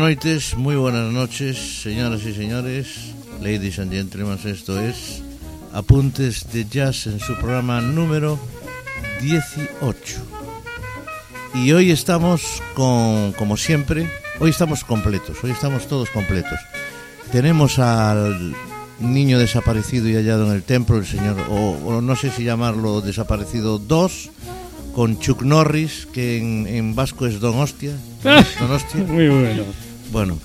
noites, muy buenas noches, señoras y señores, ladies and gentlemen, esto es Apuntes de Jazz en su programa número 18. Y hoy estamos con, como siempre, hoy estamos completos, hoy estamos todos completos. Tenemos al niño desaparecido y hallado en el templo, el señor, o, o no sé si llamarlo desaparecido 2, con Chuck Norris, que en, en vasco es Don Hostia. Don Hostia. Muy bueno. Bueno,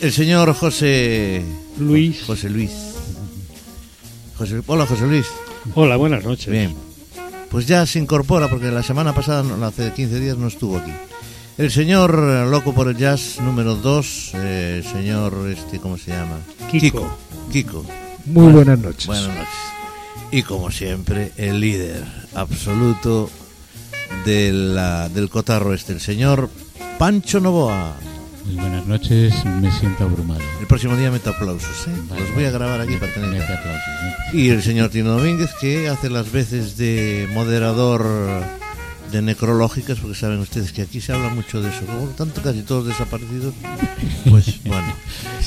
el señor José Luis. José Luis. José, hola José Luis. Hola, buenas noches. Bien. Pues ya se incorpora porque la semana pasada, no, hace 15 días, no estuvo aquí. El señor loco por el jazz número 2, eh, señor este, ¿cómo se llama? Kiko. Kiko. Muy buenas noches. Buenas noches. Y como siempre, el líder absoluto de la, del cotarro este, el señor Pancho Novoa. Muy buenas noches, me siento abrumado. El próximo día meto aplausos, ¿eh? Vale, Los voy a grabar aquí para tener. aplausos, ¿eh? Y el señor Tino Domínguez, que hace las veces de moderador de necrológicas, porque saben ustedes que aquí se habla mucho de eso. Como tanto casi todos desaparecidos, pues bueno.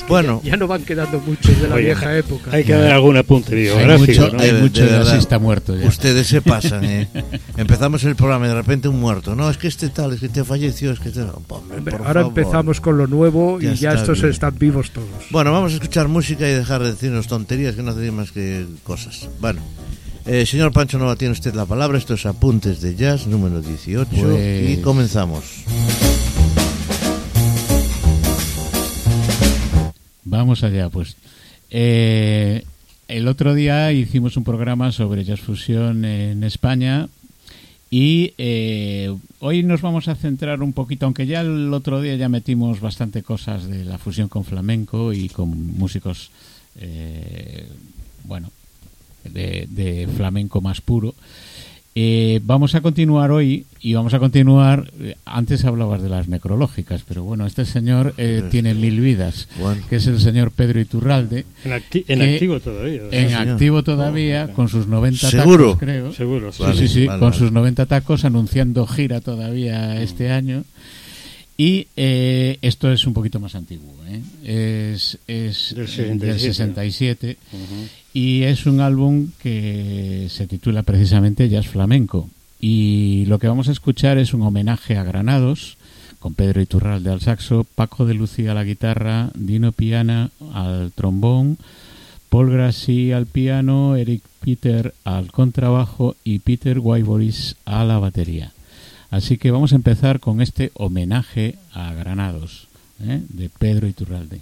Bueno, Ya no van quedando muchos de la Oye, vieja época. Hay que dar algún apunte Hay biográfico, mucho, ¿no? hay De- mucho de verdad. jazzista muerto ya. ustedes se pasan, ¿eh? Empezamos el programa y de repente un muerto. No, es que este tal, es que te falleció, es que te... Hombre, Hombre, por Ahora favor. empezamos con lo nuevo Ya y ya está estos bien. están vivos todos. Bueno, vamos a escuchar música y dejar de decirnos tonterías que no hacen más que cosas. Bueno, eh, señor Pancho Nova, tiene usted la palabra. Esto es Apuntes de Jazz número 18 Pues- y comenzamos. Vamos allá, pues. Eh, el otro día hicimos un programa sobre jazz fusión en España y eh, hoy nos vamos a centrar un poquito, aunque ya el otro día ya metimos bastante cosas de la fusión con flamenco y con músicos, eh, bueno, de, de flamenco más puro. Eh, vamos a continuar hoy y vamos a continuar. eh, Antes hablabas de las necrológicas, pero bueno, este señor eh, Este. tiene mil vidas, Bueno. que es el señor Pedro Iturralde, En, acti- en que- activo todavía. en activo todavía, con sus 90 ¿Seguro? tacos, creo. Seguro. sí. Sí, Vale, sí, sí, vale, con vale. sus 90 tacos anunciando gira todavía este año. Y eh, esto es un poquito más antiguo, ¿eh? es, es Del eh, 67. del 67 Ujú. y es un álbum que se titula precisamente Jazz Flamenco. Y lo que vamos a escuchar es un homenaje a Granados, con Pedro Iturralde al saxo, Paco de Lucía a la guitarra, Dino Piana al trombón, Paul Grassi al piano, Eric Peter al contrabajo y Peter Wyboris a la batería. Así que vamos a empezar con este homenaje a Granados ¿eh? de Pedro Iturralde.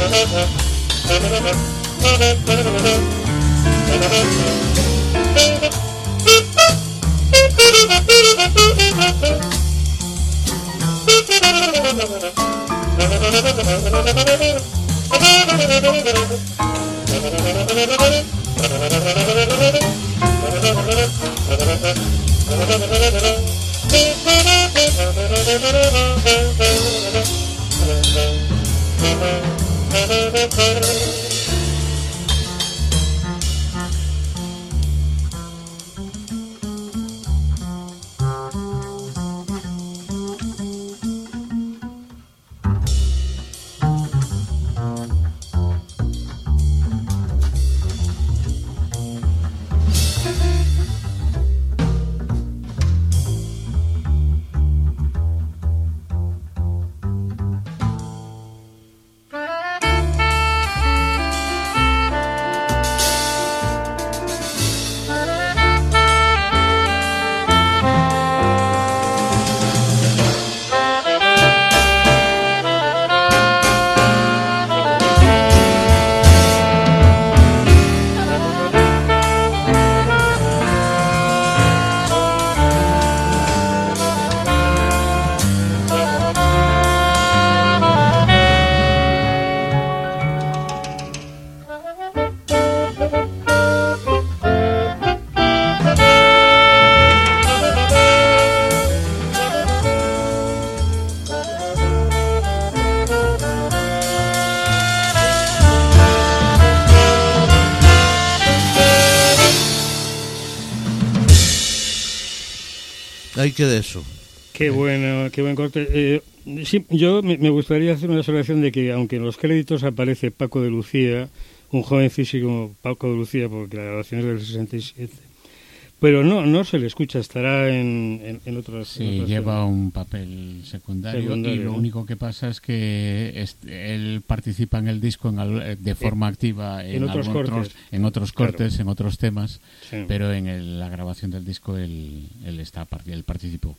Hay Thank you. Que de eso. Qué bueno, qué buen corte. Eh, sí, yo me, gustaría hacer una observación de que aunque en los créditos aparece Paco de Lucía, un joven físico Paco de Lucía, porque la grabación es del 67, pero no no se le escucha, estará en, en, en otras... Sí, en otras lleva zonas. un papel secundario, Secundario, y lo ¿no? único que pasa es que él participa en el disco en al- eh, de forma activa en, en otros cortes. en otros Claro. cortes, en otros temas, Sí. pero en el- la grabación del disco él, él está él participó.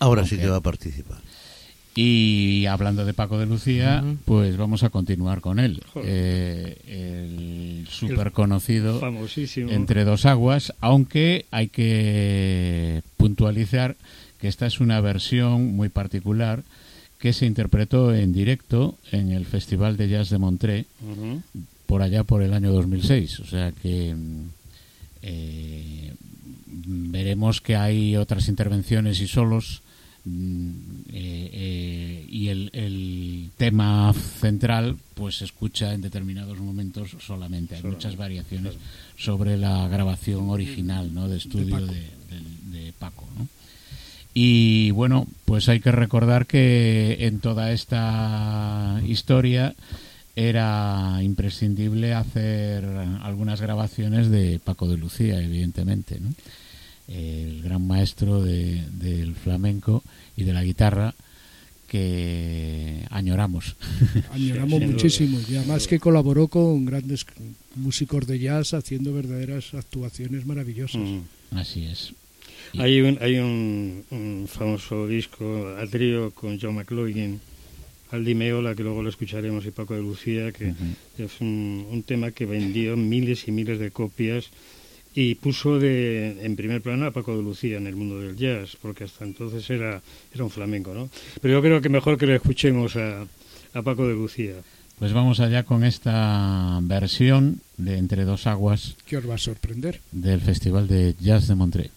Ahora sí que va a participar. Y hablando de Paco de Lucía, pues vamos a continuar con él. Eh, el súper conocido Famosísimo. Entre dos aguas, aunque hay que puntualizar que esta es una versión muy particular que se interpretó en directo en el Festival de Jazz de Ujú. por allá por el año 2006. O sea que eh, veremos que hay otras intervenciones y solos eh, eh, y el, el tema central pues se escucha en determinados momentos solamente. Hay Solo. muchas variaciones sobre la grabación original ¿no? de estudio Paco. de, de- de Paco. ¿no? Y bueno, pues hay que recordar que en toda esta historia era imprescindible hacer algunas grabaciones de Paco de Lucía, evidentemente, ¿no? El gran maestro de- del flamenco y de la guitarra que añoramos. Añoramos duda, muchísimo y además que colaboró con grandes músicos de jazz haciendo verdaderas actuaciones maravillosas. Ujú. Así es. Y- Hay un, hay un, un famoso disco a trío con John McLaughlin, Aldi Meola, que luego lo escucharemos, y Paco de Lucía, que Ujú. es un, un tema que vendió miles y miles de copias y puso de, en primer plano a Paco de Lucía en el mundo del jazz, porque hasta entonces era, era un flamenco, ¿no? Pero yo creo que mejor que lo escuchemos a, a Paco de Lucía. Pues vamos allá con esta versión de Entre dos aguas. Que os va a sorprender. Del Festival de Jazz de Montreux.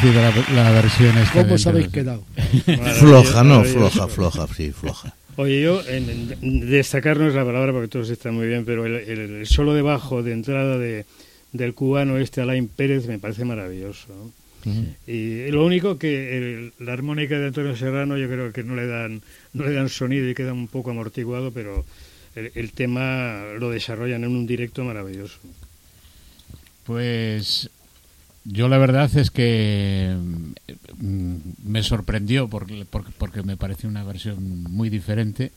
Parecido la, la versión esta? ¿Cómo os habéis quedado? Floja, no, floja, floja, sí, floja. Oye, yo, en, en- destacar no es la palabra porque todos están muy bien, pero el, el- el solo de bajo de entrada de, del cubano este Alain Pérez me parece maravilloso. ¿no? Y lo único que el- la armónica de Antonio Serrano yo creo que no le dan no le dan sonido y queda un poco amortiguado, pero el, el tema lo desarrollan en un directo maravilloso. Pues yo la verdad es que mm, me sorprendió porque, porque, porque me pareció una versión muy diferente,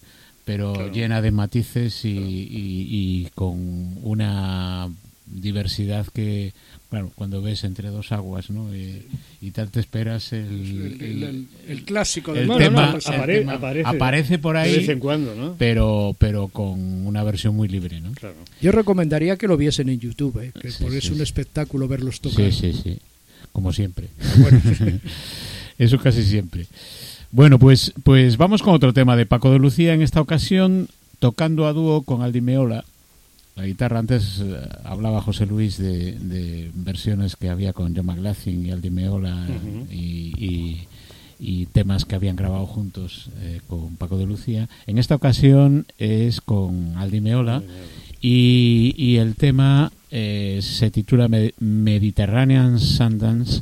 pero Claro. llena de matices y, y- y con una diversidad que, claro, cuando ves entre dos aguas, ¿no? Y, y tal te esperas el, El, el- el- el clásico el del no, tema, apare- el tema aparece- aparece por De vez ahí, en cuando, ¿no? pero, pero con una versión muy libre, ¿no? Claro. Yo recomendaría que lo viesen en YouTube, ¿eh? que Sí, porque sí, es un sí. espectáculo verlos tocar. Sí, sí, sí. Como siempre. Bueno, Eso casi siempre. Bueno, pues, pues vamos con otro tema de Paco de Lucía, en esta ocasión tocando a dúo con Aldi Meola. La guitarra, antes eh, hablaba José Luis de, de versiones que había con John McLaughlin y Aldi Meola y, y- y temas que habían grabado juntos eh, con Paco de Lucía. En esta ocasión es con Aldi Meola y, y el tema eh, se titula Me- Mediterranean Sundance,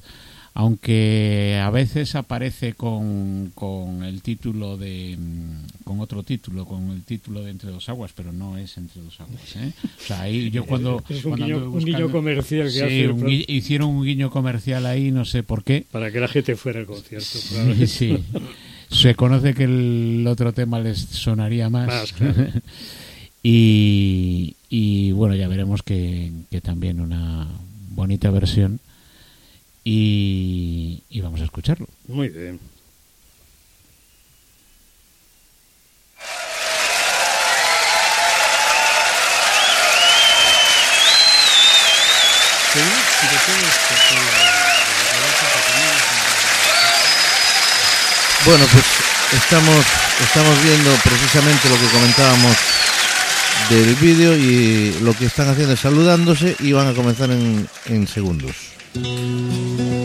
aunque a veces aparece con, con el título de mm, con otro título, con el título de Entre dos aguas, pero no es Entre dos aguas. ¿eh? O sea, ahí yo cuando, Es un cuando guiño, un comercial que Sí, hace un hicieron un guiño comercial ahí, no sé por qué. para que la gente fuera al concierto. Sí, probablemente. sí. Se conoce que el otro tema les sonaría más. Más, claro. y, y bueno, ya veremos que, que también una bonita versión. Y, y vamos a escucharlo. Muy bien. Bueno, pues estamos, estamos viendo precisamente lo que comentábamos del vídeo y lo que están haciendo es saludándose y van a comenzar en, en segundos. Música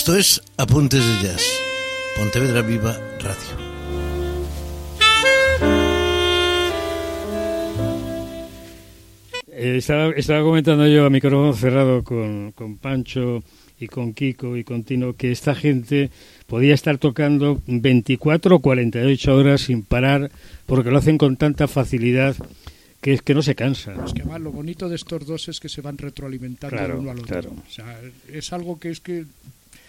Esto es Apuntes de Jazz, Pontevedra Viva Radio. Eh, estaba, estaba comentando yo a micrófono cerrado con, con Pancho y con Kiko y con Tino que esta gente podía estar tocando 24 o 48 horas sin parar porque lo hacen con tanta facilidad que es que no se cansa. Es que además lo bonito de estos dos es que se van retroalimentando Claro, uno al otro. claro. O sea, es algo que es que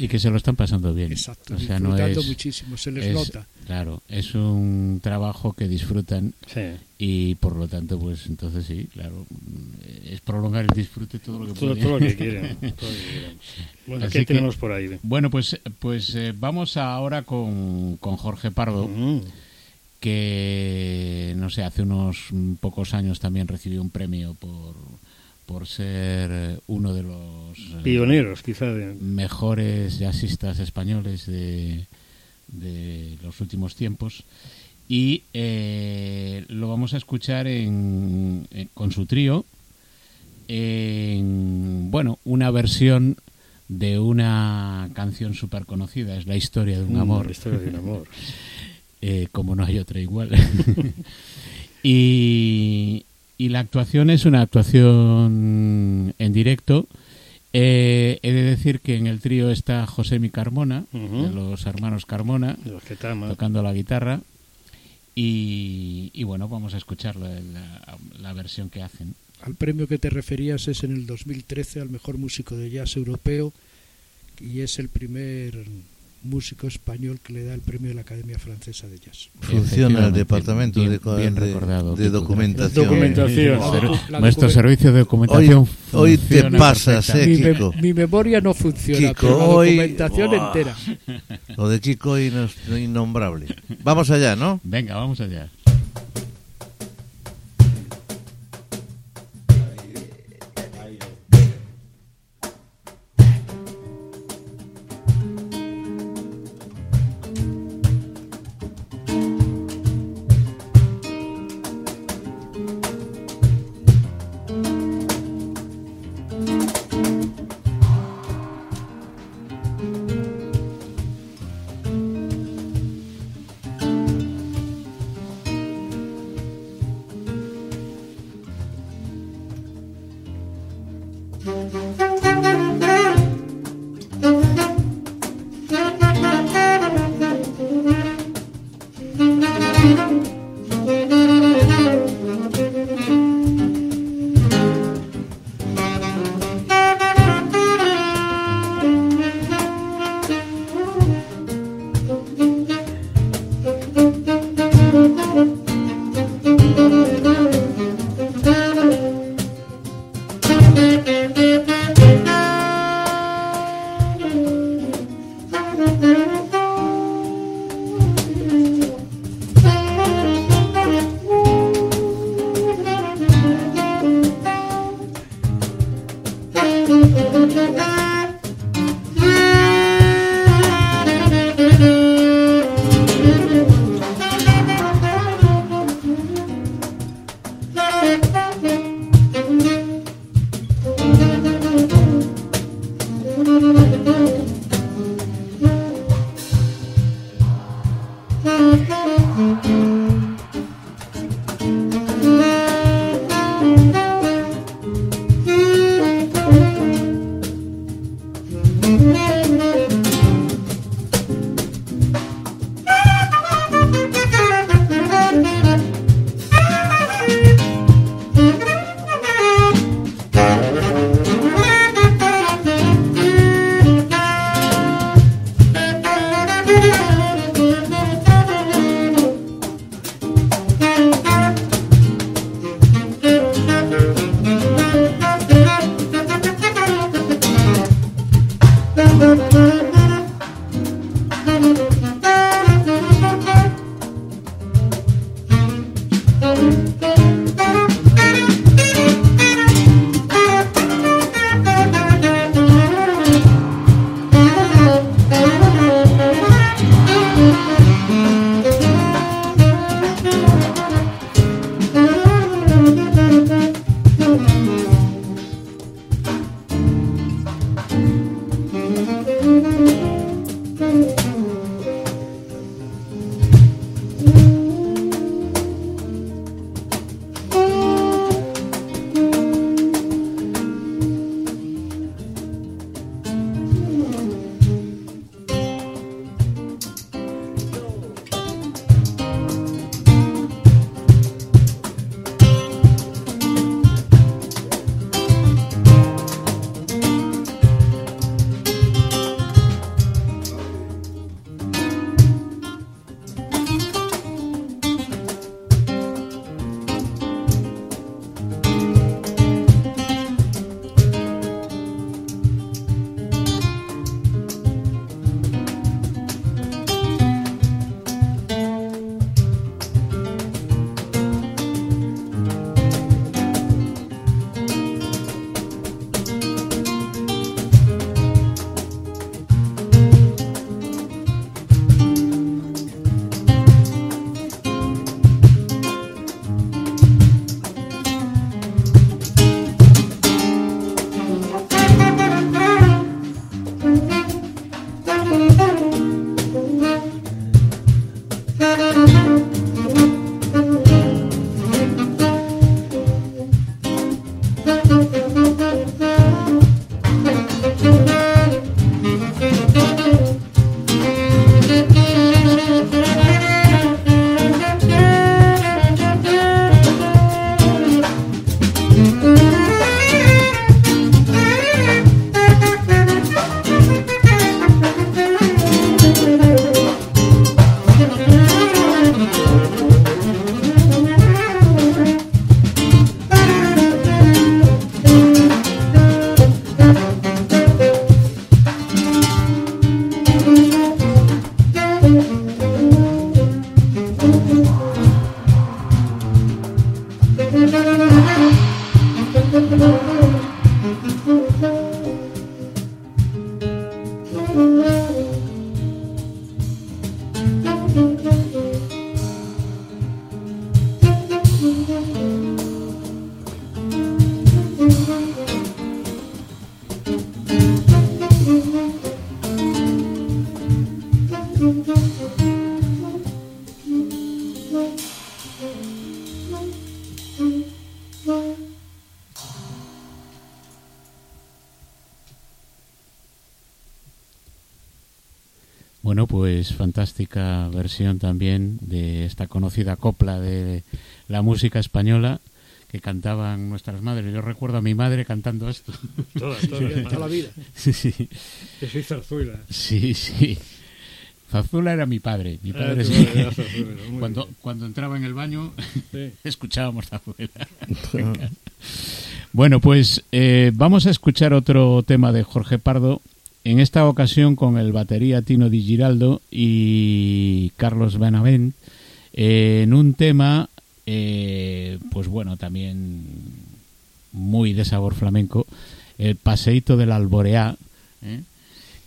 Y que se lo están pasando bien. exacto, o sea, no disfrutando es, muchísimo, se les es- nota. Claro, es un trabajo que disfrutan Sí. y por lo tanto, pues entonces sí, claro, mm, es prolongar el disfrute todo lo que Todo, todo lo que quieren. Bueno, Así ¿qué que- tenemos por ahí? Bueno, pues, pues eh, vamos ahora con, con Jorge Pardo, Mm, que no sé, hace unos mm, pocos años también recibió un premio por, por ser eh, uno de los eh, Pioneros, quizá. De, mejores jazzistas españoles de, de los últimos tiempos y eh, lo vamos a escuchar en, en- con su trío en bueno una versión de una canción súper conocida es la historia de un Mm, amor la historia de un amor. eh, como no hay otra igual. y, y la actuación es una actuación en directo. Eh, he de decir que en el trío está José Mi Carmona, de los hermanos Carmona, los que tocando la guitarra. Y, y bueno, vamos a escuchar la, la- la versión que hacen. Al premio que te referías es en el 2013 al mejor músico de jazz europeo y es el primer músico español que le da el premio de la Academia Francesa de Jazz. Funciona el departamento bien- de, bien de- recordado, de Kiko. documentación. Documentación. La Ser- docu- la Nuestro servicio de documentación Hoy- hoy te pasas, eh, Mi, perfectamente. me- Kiko. mi memoria no funciona, Kiko, pero la hoy- documentación Buah. entera. Lo de Kiko hoy no es innombrable. Vamos allá, ¿no? Venga, vamos allá. Fantástica versión también de esta conocida copla de la música española que cantaban nuestras madres. Yo recuerdo a mi madre cantando esto. Toda, toda, Sí, toda la vida. Sí, sí. Que soy zarzuela. Sí, sí. Zazula era mi padre. Mi Ah, padre sí. zarzuela, muy Cuando, bien. cuando entraba en el baño Sí. escuchábamos Zazuela. Bueno, pues eh, vamos a escuchar otro tema de Jorge Pardo, en esta ocasión con el batería Tino Di Giraldo y Carlos Benavent, eh, en un tema, eh, pues bueno, también muy de sabor flamenco, el Paseíto del Alboreá, ¿eh?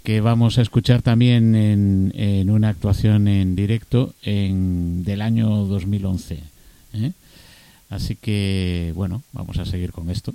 que vamos a escuchar también en, en una actuación en directo en, del año 2011. ¿eh? Así que, bueno, vamos a seguir con esto.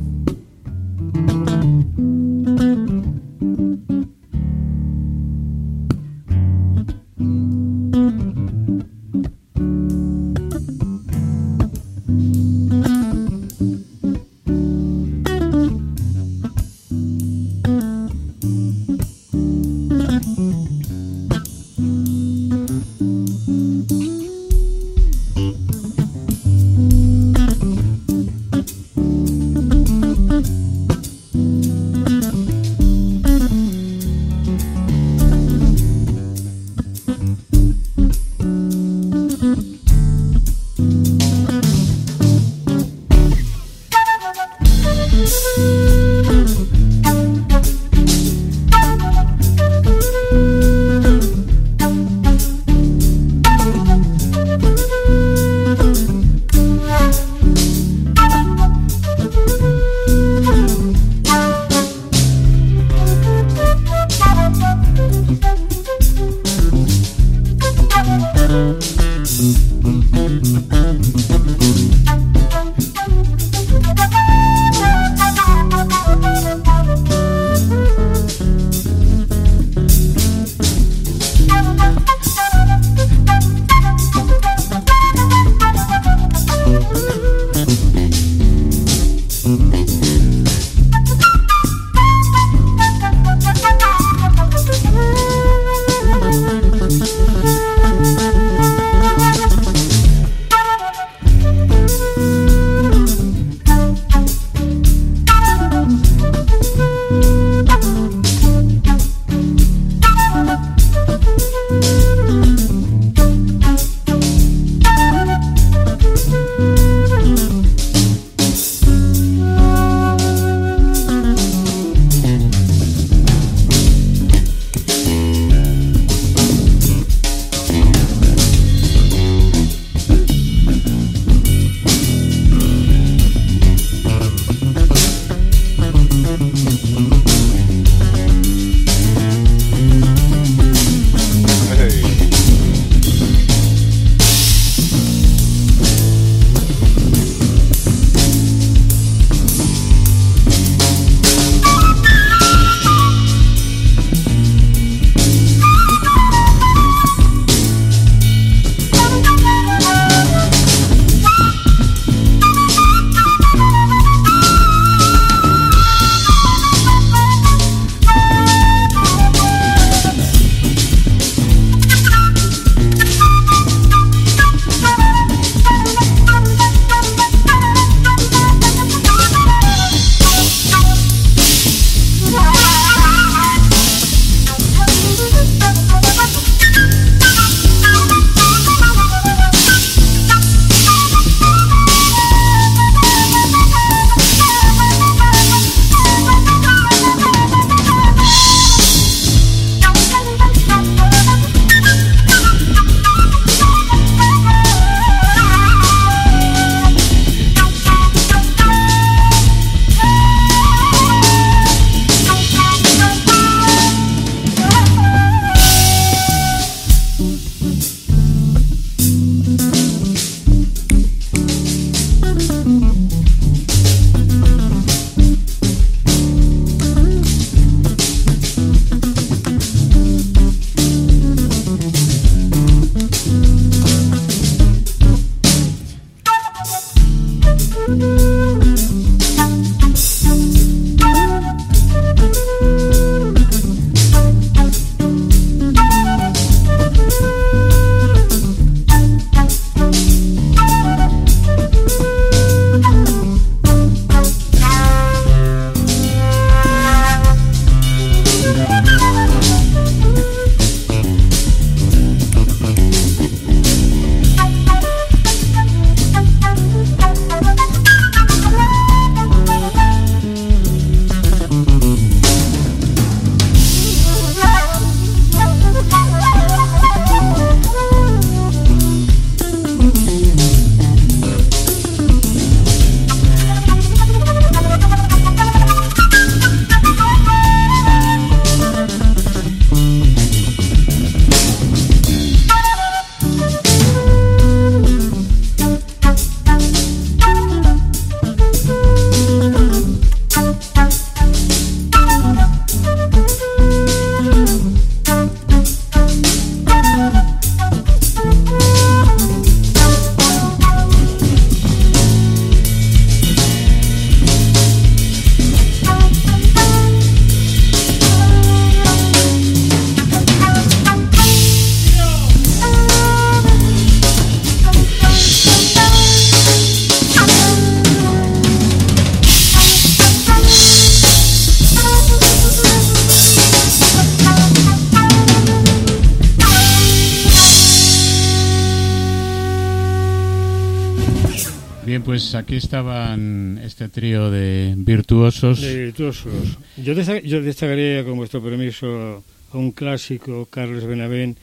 Pues aquí estaban este trío de virtuosos. Virtuosos. Yo, destac- yo destacaría, con vuestro permiso, a un clásico, Carlos Benavent,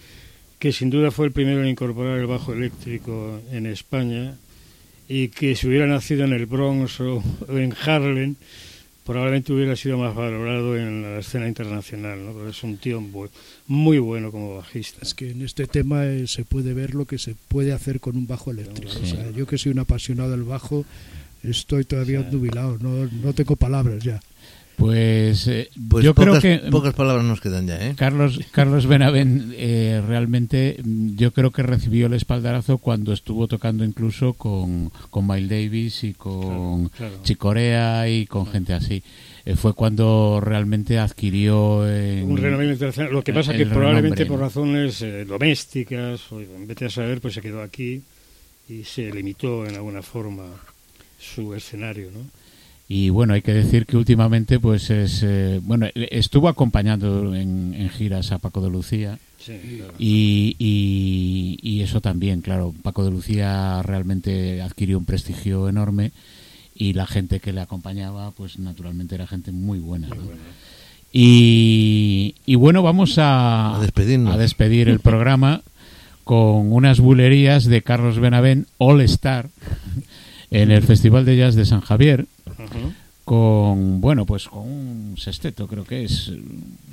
que sin duda fue el primero en incorporar el bajo eléctrico en España y que si hubiera nacido en el Bronx o en Harlem, probablemente hubiera sido más valorado en la escena internacional, ¿no? Porque es un tío muy bueno como bajista. Es que en este tema eh, se puede ver lo que se puede hacer con un bajo eléctrico. Sí. O sea, yo que soy un apasionado del bajo, estoy todavía Sí. nubilado, no, no tengo palabras ya. Pues, eh, Pues yo pocas, creo que pocas palabras nos quedan ya, ¿eh? Carlos Carlos Benavent eh, realmente mm, yo creo que recibió el espaldarazo cuando estuvo tocando incluso con, con Miles Davis y con Claro, claro. Chicorea y con gente así. Eh, fue cuando realmente adquirió en- un renombre internacional. Lo que pasa el que probablemente renombre, por razones eh, domésticas, o vete a saber, pues se quedó aquí y se limitó en alguna forma su escenario, ¿no? Y bueno, hay que decir que últimamente, pues es. eh, bueno, estuvo acompañando en, en giras a Paco de Lucía. Sí, claro. Y, y, y eso también, claro. Paco de Lucía realmente adquirió un prestigio enorme. Y la gente que le acompañaba, pues naturalmente era gente muy buena. Muy ¿no? bueno. Y, y bueno, vamos a, A despedirnos. a despedir el programa con unas bulerías de Carlos Benavent All Star en el Festival de Jazz de San Javier Con bueno pues con un sexteto creo que es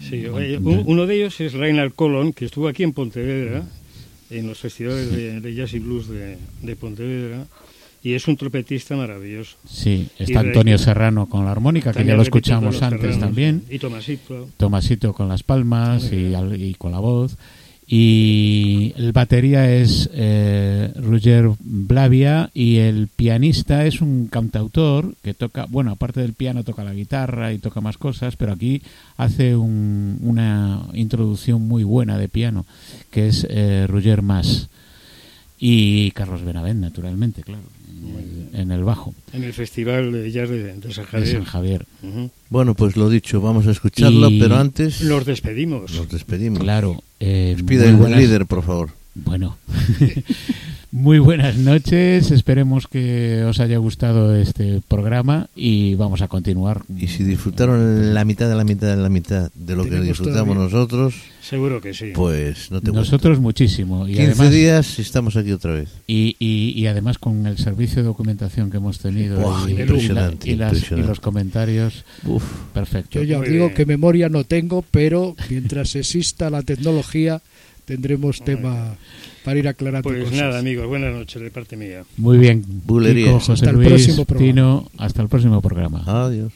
Sí, oye, un- uno de ellos es Reinhard Colon, que estuvo aquí en Pontevedra, en los festivales de, de jazz y blues de, de Pontevedra, y es un trompetista maravilloso. sí está Antonio Serrano con la armónica que ya lo escuchamos antes también Y Tomasito. Tomasito con las palmas y con la voz y el batería es eh, Roger Blavia y el pianista es un cantautor que toca, bueno, aparte del piano toca la guitarra y toca más cosas, pero aquí hace un- una introducción muy buena de piano, que es eh, Roger Mas y Carlos Benavent, naturalmente, claro, en, el bajo En el festival de jazz de, de San de Javier. San Javier. Ujú. Bueno, pues lo dicho, vamos a escucharlo, Y- pero antes Los despedimos. nos despedimos. Claro. Eh, muy el buen líder, por favor. Bueno, muy buenas noches. Esperemos que os haya gustado este programa y vamos a continuar. Y si disfrutaron la mitad de la mitad de la mitad de lo que disfrutamos nosotros, Seguro que sí. pues no te Nosotros muchísimo y cuento. 15 además días y estamos aquí otra vez. y, y, y además con el servicio de documentación que hemos tenido Buah, y, y la- impresionante, y las- y impresionante. los comentarios Uf, perfecto. Yo ya os digo que memoria no tengo, pero mientras exista la tecnología tendremos tema para ir aclarando Pues cosas. nada, amigos, buenas noches de parte mía. Muy bien. Bulerías. Kiko, José Hasta el Luis, próximo programa. Tino, hasta el próximo programa. adiós.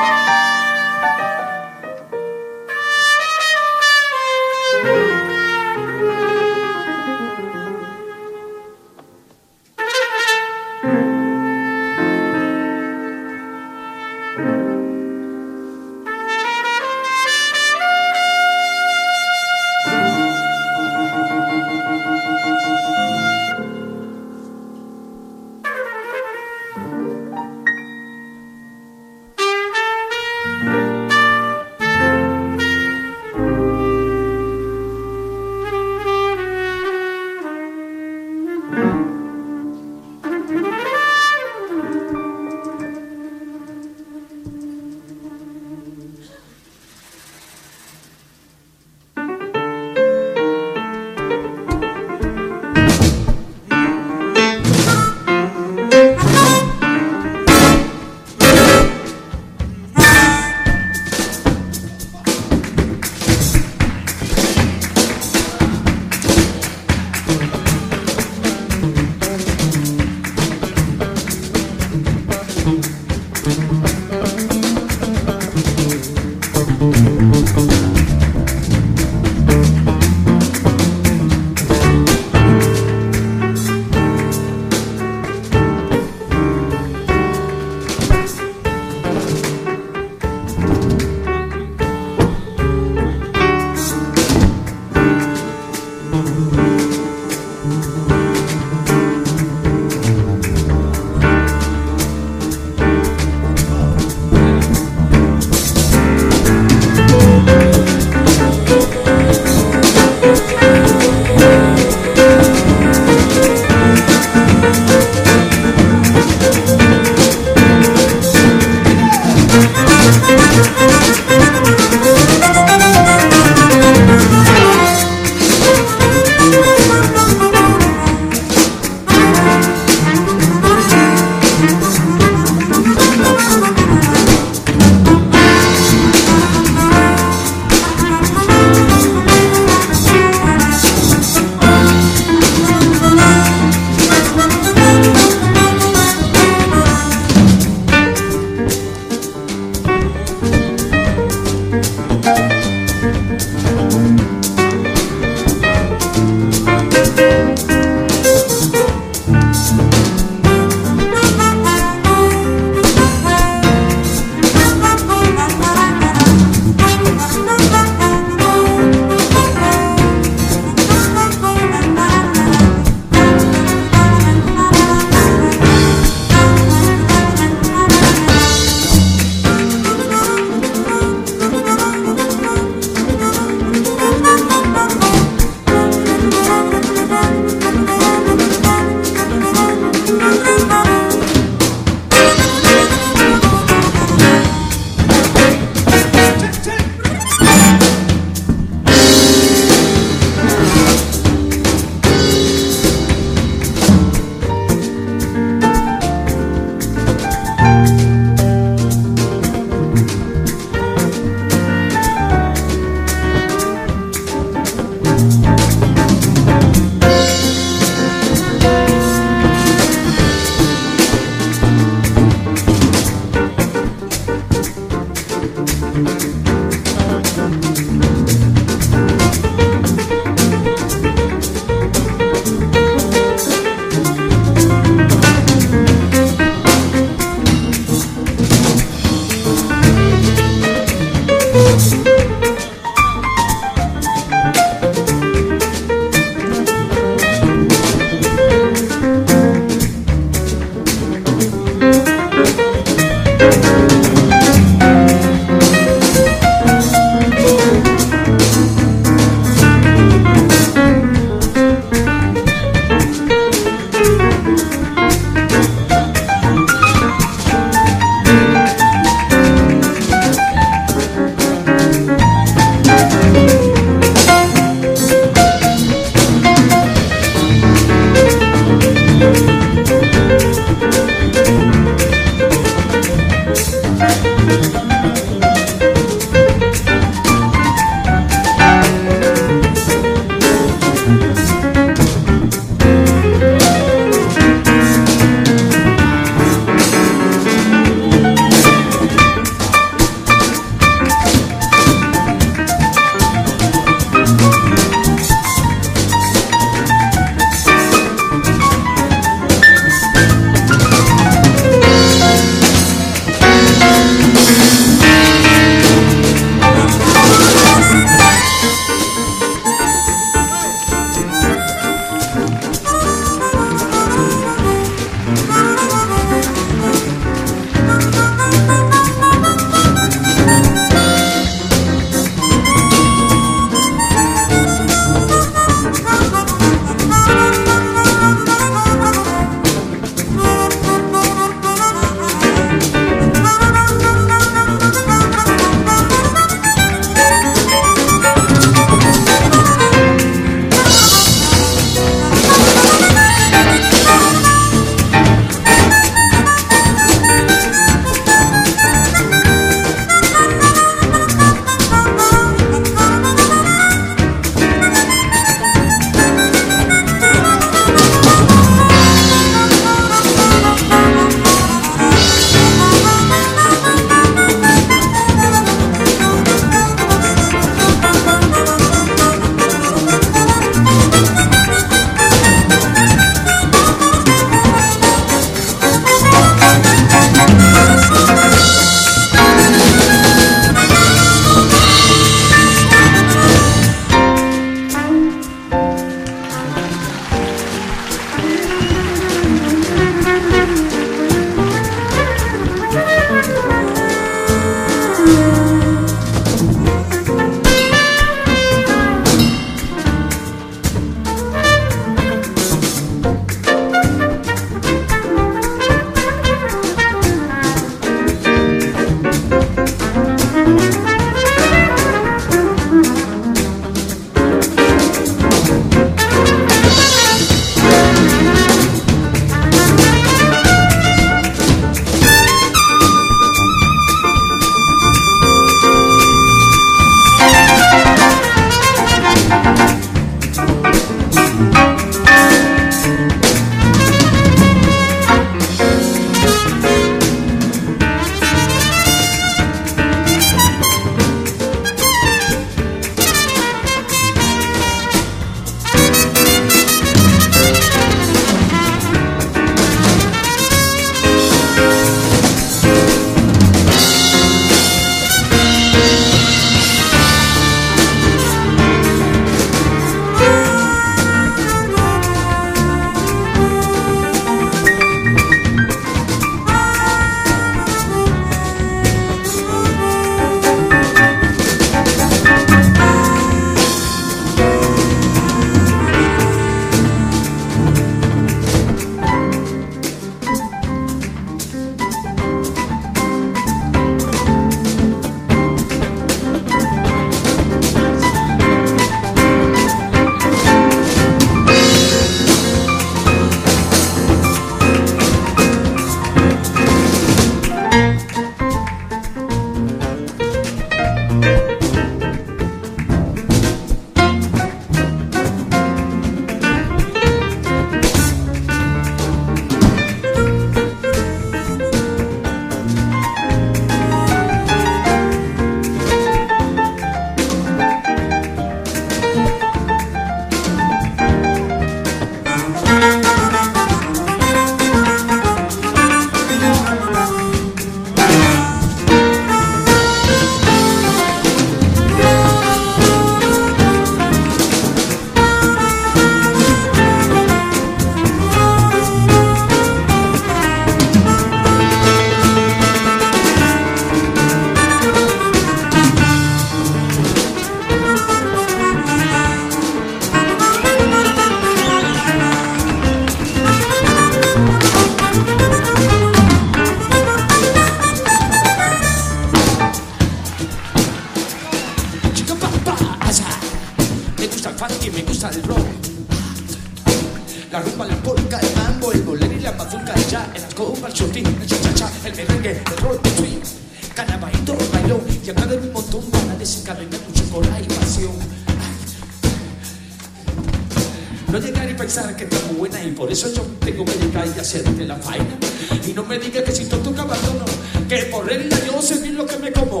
Pensar que estás buena y por eso yo tengo que llegar y hacerte la faena. Y no me digas que si tonto que abandono, que por regla yo sé bien lo que me como.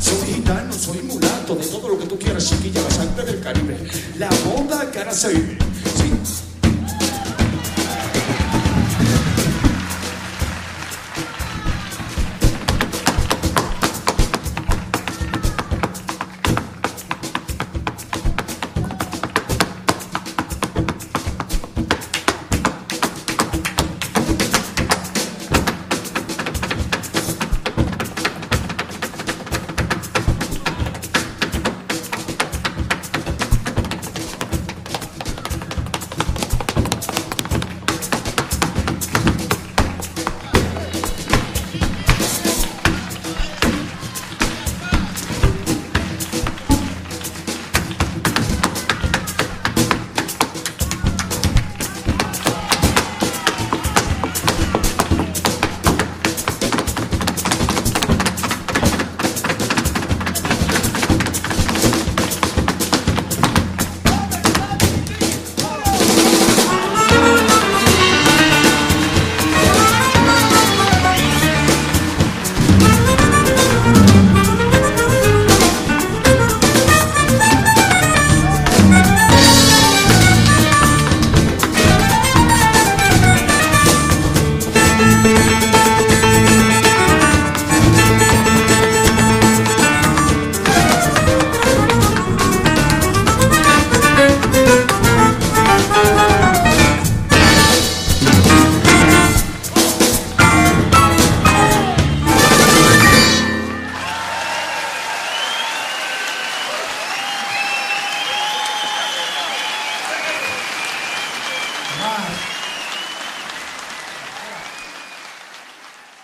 Soy gitano, soy mulato, de todo lo que tú quieras, chiquilla, la sangre del Caribe. La moda que ahora se vive.